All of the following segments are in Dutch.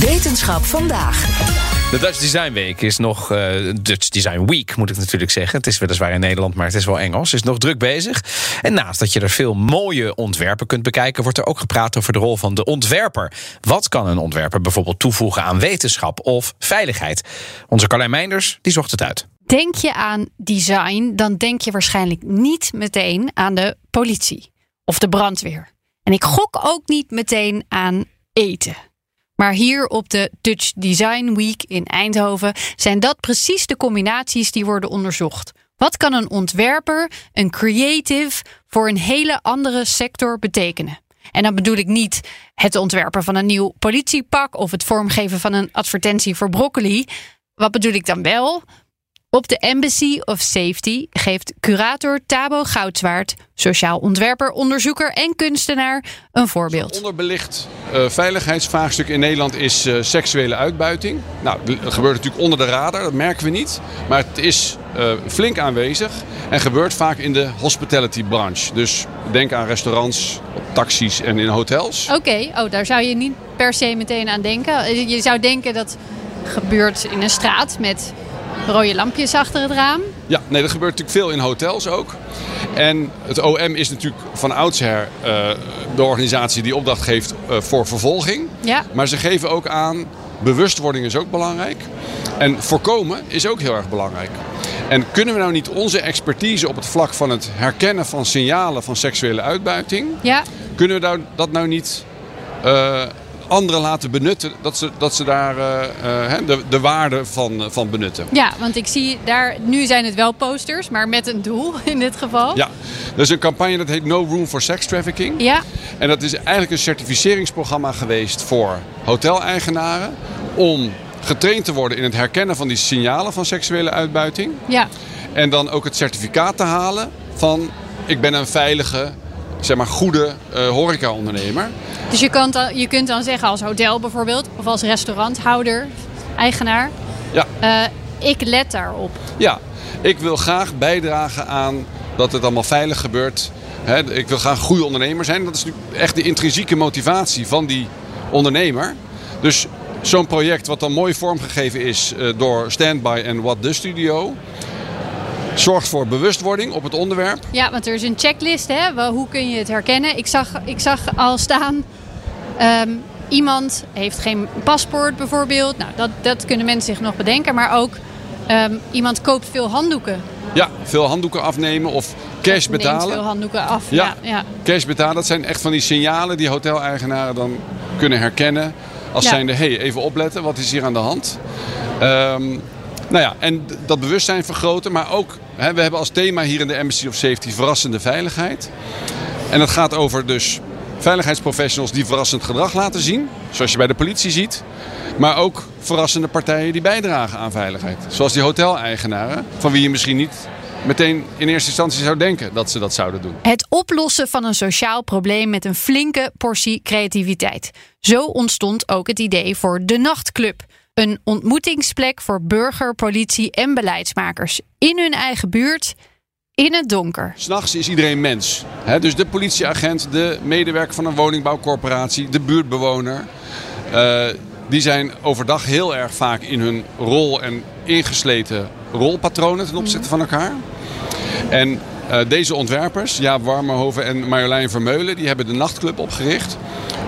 Wetenschap vandaag. De Dutch Design Week is nog. eh, Dutch Design Week moet ik natuurlijk zeggen. Het is weliswaar in Nederland, maar het is wel Engels. Is nog druk bezig. En naast dat je er veel mooie ontwerpen kunt bekijken, wordt er ook gepraat over de rol van de ontwerper. Wat kan een ontwerper bijvoorbeeld toevoegen aan wetenschap of veiligheid? Onze Carlijn Meinders die zocht het uit. Denk je aan design, dan denk je waarschijnlijk niet meteen aan de politie of de brandweer. En ik gok ook niet meteen aan eten. Maar hier op de Dutch Design Week in Eindhoven zijn dat precies de combinaties die worden onderzocht. Wat kan een ontwerper, een creative, voor een hele andere sector betekenen? En dan bedoel ik niet het ontwerpen van een nieuw politiepak of het vormgeven van een advertentie voor broccoli. Wat bedoel ik dan wel? Op de Embassy of Safety geeft curator Tabo Goudzwaard, sociaal ontwerper, onderzoeker en kunstenaar een voorbeeld. Onderbelicht uh, veiligheidsvraagstuk in Nederland is uh, seksuele uitbuiting. Nou, dat gebeurt natuurlijk onder de radar, dat merken we niet. Maar het is uh, flink aanwezig en gebeurt vaak in de hospitality branche. Dus denk aan restaurants, taxis en in hotels. Oké, okay. oh, daar zou je niet per se meteen aan denken. Je zou denken dat gebeurt in een straat met rode lampjes achter het raam. Ja, nee, dat gebeurt natuurlijk veel in hotels ook. En het OM is natuurlijk van oudsher uh, de organisatie die opdracht geeft uh, voor vervolging. Ja. Maar ze geven ook aan, bewustwording is ook belangrijk. En voorkomen is ook heel erg belangrijk. En kunnen we nou niet onze expertise op het vlak van het herkennen van signalen van seksuele uitbuiting... Ja. kunnen we nou, dat nou niet uh, anderen laten benutten, dat ze, dat ze daar uh, uh, de, de waarde van, van benutten. Ja, want ik zie daar, nu zijn het wel posters, maar met een doel in dit geval. Ja, er is een campagne dat heet No Room for Sex Trafficking. Ja. En dat is eigenlijk een certificeringsprogramma geweest voor hoteleigenaren om getraind te worden in het herkennen van die signalen van seksuele uitbuiting. Ja. En dan ook het certificaat te halen van ik ben een veilige, zeg maar goede uh, horeca-ondernemer. Dus je, kan dan, je kunt dan zeggen als hotel bijvoorbeeld, of als restauranthouder, eigenaar. Ja. Uh, ik let daarop. Ja, ik wil graag bijdragen aan dat het allemaal veilig gebeurt. He, ik wil graag een goede ondernemer zijn. Dat is natuurlijk echt de intrinsieke motivatie van die ondernemer. Dus zo'n project wat dan mooi vormgegeven is uh, door Standby en What The Studio zorgt voor bewustwording op het onderwerp. Ja, want er is een checklist, hè? Hoe kun je het herkennen? Ik zag, ik zag al staan, um, iemand heeft geen paspoort bijvoorbeeld. Nou, dat, dat kunnen mensen zich nog bedenken. Maar ook um, iemand koopt veel handdoeken. Ja, veel handdoeken afnemen of cash Neemt betalen. veel handdoeken af. Ja, Ja, ja. cash betalen. Dat zijn echt van die signalen die hoteleigenaren dan kunnen herkennen. Als Ja. zijnde, hé, hey, even opletten, wat is hier aan de hand? Ehm, nou ja, en dat bewustzijn vergroten. Maar ook, hè, we hebben als thema hier in de Embassy of Safety verrassende veiligheid. En dat gaat over dus veiligheidsprofessionals die verrassend gedrag laten zien. Zoals je bij de politie ziet. Maar ook verrassende partijen die bijdragen aan veiligheid. Zoals die hoteleigenaren, van wie je misschien niet meteen in eerste instantie zou denken dat ze dat zouden doen. Het oplossen van een sociaal probleem met een flinke portie creativiteit. Zo ontstond ook het idee voor de Nachtclub. Een ontmoetingsplek voor burger, politie en beleidsmakers. In hun eigen buurt, in het donker. S'nachts is iedereen mens. Dus de politieagent, de medewerker van een woningbouwcorporatie, de buurtbewoner. eh, die zijn overdag heel erg vaak in hun rol en ingesleten rolpatronen ten opzichte van elkaar. En eh, deze ontwerpers, Jaap Warmerhoven en Marjolein Vermeulen, die hebben de nachtclub opgericht.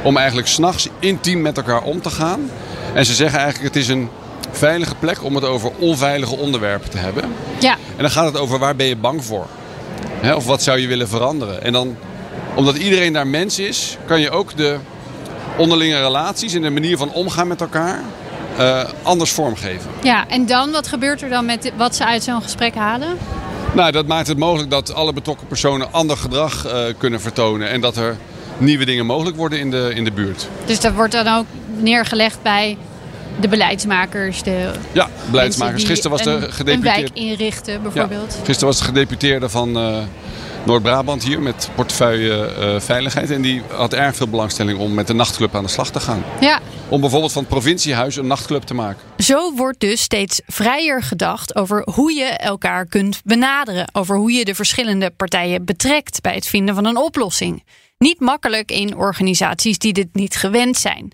Om eigenlijk s'nachts intiem met elkaar om te gaan. En ze zeggen eigenlijk het is een veilige plek om het over onveilige onderwerpen te hebben. Ja, En dan gaat het over waar ben je bang voor? Hè, of wat zou je willen veranderen? En dan, omdat iedereen daar mens is, kan je ook de onderlinge relaties en de manier van omgaan met elkaar eh, anders vormgeven. ja, en dan, wat gebeurt er dan met wat ze uit zo'n gesprek halen? Nou, dat maakt het mogelijk dat alle betrokken personen ander gedrag eh, kunnen vertonen. En dat er nieuwe dingen mogelijk worden in de, in de buurt. Dus dat wordt dan ook neergelegd bij de beleidsmakers, de Ja, beleidsmakers. Gisteren was de een, een gedeputeerde. wijk inrichten bijvoorbeeld. Gisteren was de gedeputeerde van eh, Noord-Brabant hier met portefeuille eh, veiligheid. En die had erg veel belangstelling om met de nachtclub aan de slag te gaan. ja. Om bijvoorbeeld van het provinciehuis een nachtclub te maken. Zo wordt dus steeds vrijer gedacht over hoe je elkaar kunt benaderen. Over hoe je de verschillende partijen betrekt bij het vinden van een oplossing. Niet makkelijk in organisaties die dit niet gewend zijn.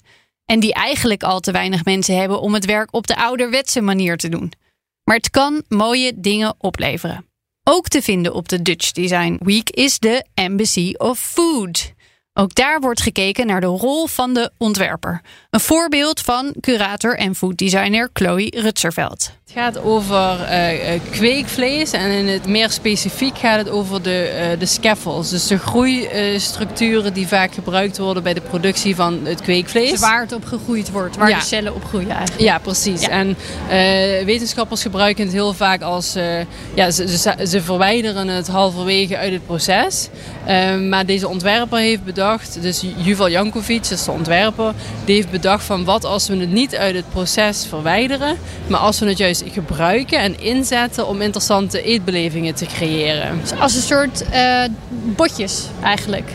En die eigenlijk al te weinig mensen hebben om het werk op de ouderwetse manier te doen. Maar het kan mooie dingen opleveren. Ook te vinden op de Dutch Design Week is de Embassy of Food. Ook daar wordt gekeken naar de rol van de ontwerper. Een voorbeeld van curator en fooddesigner Chloe Rutserveld. Het gaat over eh, eh, kweekvlees en in het meer specifiek gaat het over de, eh, de scaffolds. Dus de groeistructuren die vaak gebruikt worden bij de productie van het kweekvlees. Dus waar het op gegroeid wordt, waar Ja. de cellen op groeien eigenlijk. Ja, precies. Ja. En wetenschappers gebruiken het heel vaak als... ja, ze, ze, ze verwijderen het halverwege uit het proces. Maar deze ontwerper heeft bedacht... Dus Juval Jankovic, dat is de ontwerper... Die heeft bedacht van wat als we het niet uit het proces verwijderen... maar als we het juist gebruiken en inzetten... om interessante eetbelevingen te creëren. Dus als een soort eh, botjes eigenlijk.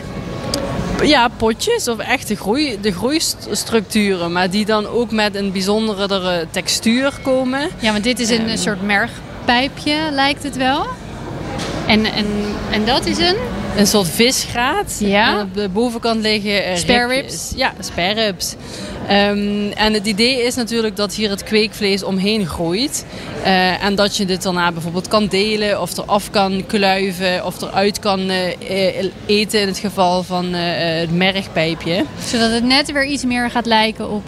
Ja, potjes of echt de, groei, de groeistructuren. Maar die dan ook met een bijzondere textuur komen. Ja, want dit is een, soort mergpijpje, lijkt het wel. En, en, en dat is een? Een soort visgraat. Ja. En op de bovenkant liggen eh, Spare ribs? Ja, spare ribs. Ehm, en het idee is natuurlijk dat hier het kweekvlees omheen groeit. Eh, en dat je dit daarna bijvoorbeeld kan delen of eraf kan kluiven of eruit kan eh, eten in het geval van het mergpijpje. Zodat het net weer iets meer gaat lijken op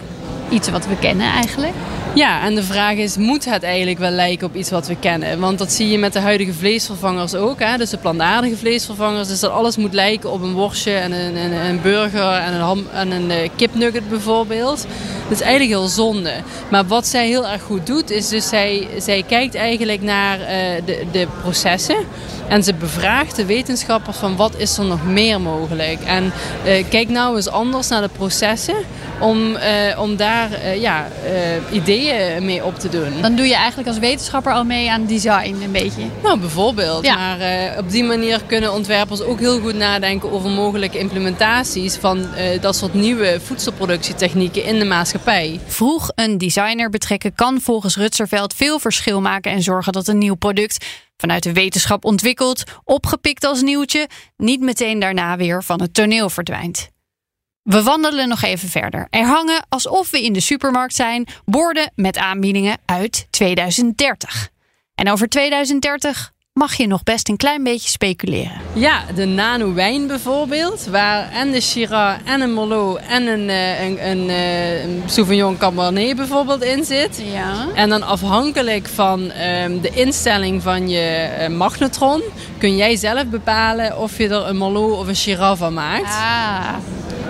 iets wat we kennen eigenlijk. Ja, en de vraag is, moet het eigenlijk wel lijken op iets wat we kennen? Want dat zie je met de huidige vleesvervangers ook. Hè? Dus de plantaardige vleesvervangers. Dus dat alles moet lijken op een worstje en een, een, burger en een, ham, en een eh, kipnugget bijvoorbeeld. Dat is eigenlijk heel zonde. Maar wat zij heel erg goed doet, is dus zij, zij kijkt eigenlijk naar eh, de, de processen. En ze bevraagt de wetenschappers van wat is er nog meer mogelijk. En eh, kijk nou eens anders naar de processen om, om daar ja, eh, ideeën mee op te doen. Dan doe je eigenlijk als wetenschapper al mee aan design een beetje. Nou, bijvoorbeeld. Ja. Maar eh, op die manier kunnen ontwerpers ook heel goed nadenken over mogelijke implementaties van eh, dat soort nieuwe voedselproductietechnieken in de maatschappij. Vroeg een designer betrekken kan volgens Rutserveld veel verschil maken en zorgen dat een nieuw product vanuit de wetenschap ontwikkeld, opgepikt als nieuwtje, niet meteen daarna weer van het toneel verdwijnt. We wandelen nog even verder. Er hangen, alsof we in de supermarkt zijn, borden met aanbiedingen uit 2030. En over 2030 mag je nog best een klein beetje speculeren. Ja, de nano wijn bijvoorbeeld, waar en de Shiraz en een Merlot en een, eh, een, een, eh, een Sauvignon Cabernet bijvoorbeeld in zit. Ja. En dan afhankelijk van ehm, de instelling van je eh, magnetron kun jij zelf bepalen of je er een Merlot of een Shiraz van maakt. Ah,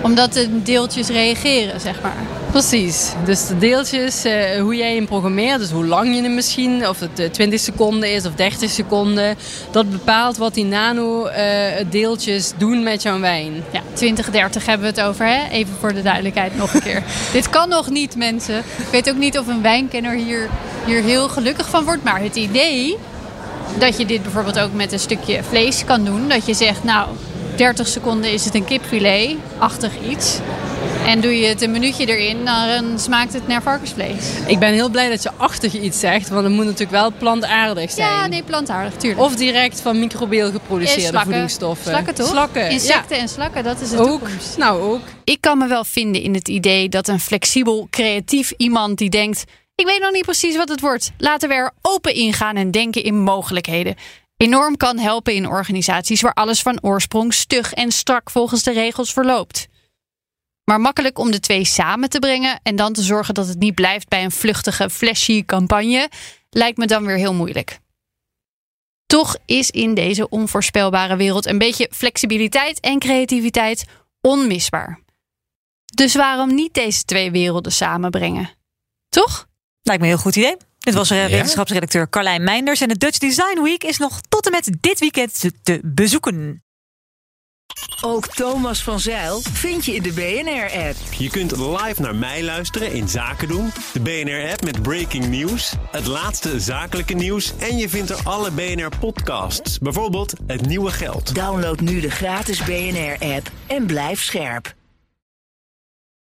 omdat de deeltjes reageren, zeg maar. Precies. Dus de deeltjes, eh, hoe jij hem programmeert, dus hoe lang je hem misschien, of het eh, 20 seconden is of 30 seconden, dat bepaalt wat die nano-deeltjes doen met jouw wijn. Ja, 2030 hebben we het over, hè? Even voor de duidelijkheid nog een keer. Dit kan nog niet, mensen. Ik weet ook niet of een wijnkenner hier, hier heel gelukkig van wordt. Maar het idee dat je dit bijvoorbeeld ook met een stukje vlees kan doen. Dat je zegt, nou, 30 seconden is het een kipfilet-achtig iets. En doe je het een minuutje erin, dan smaakt het naar varkensvlees. Ik ben heel blij dat je achtig iets zegt, want het moet natuurlijk wel plantaardig zijn. Ja, nee, plantaardig, tuurlijk. Of direct van microbeel geproduceerde slakken. voedingsstoffen. Slakken toch? Slakken, Insecten en slakken, dat is het. Ook. toekomst. Nou, ook. Ik kan me wel vinden in het idee dat een flexibel, creatief iemand die denkt: ik weet nog niet precies wat het wordt. Laten we er open ingaan en denken in mogelijkheden. Enorm kan helpen in organisaties waar alles van oorsprong stug en strak volgens de regels verloopt. Maar makkelijk om de twee samen te brengen en dan te zorgen dat het niet blijft bij een vluchtige, flashy campagne, lijkt me dan weer heel moeilijk. Toch is in deze onvoorspelbare wereld een beetje flexibiliteit en creativiteit onmisbaar. Dus waarom niet deze twee werelden samenbrengen? Toch? Lijkt me een heel goed idee. Dit was eh, wetenschapsredacteur Carlijn Meinders. En de Dutch Design Week is nog tot en met dit weekend te- te bezoeken. Ook Thomas van Zeil vind je in de BNR-app. Je kunt live naar mij luisteren in Zaken doen. De BNR-app met breaking news. Het laatste zakelijke nieuws. En je vindt er alle BNR-podcasts. Bijvoorbeeld Het Nieuwe Geld. Download nu de gratis BNR-app en blijf scherp.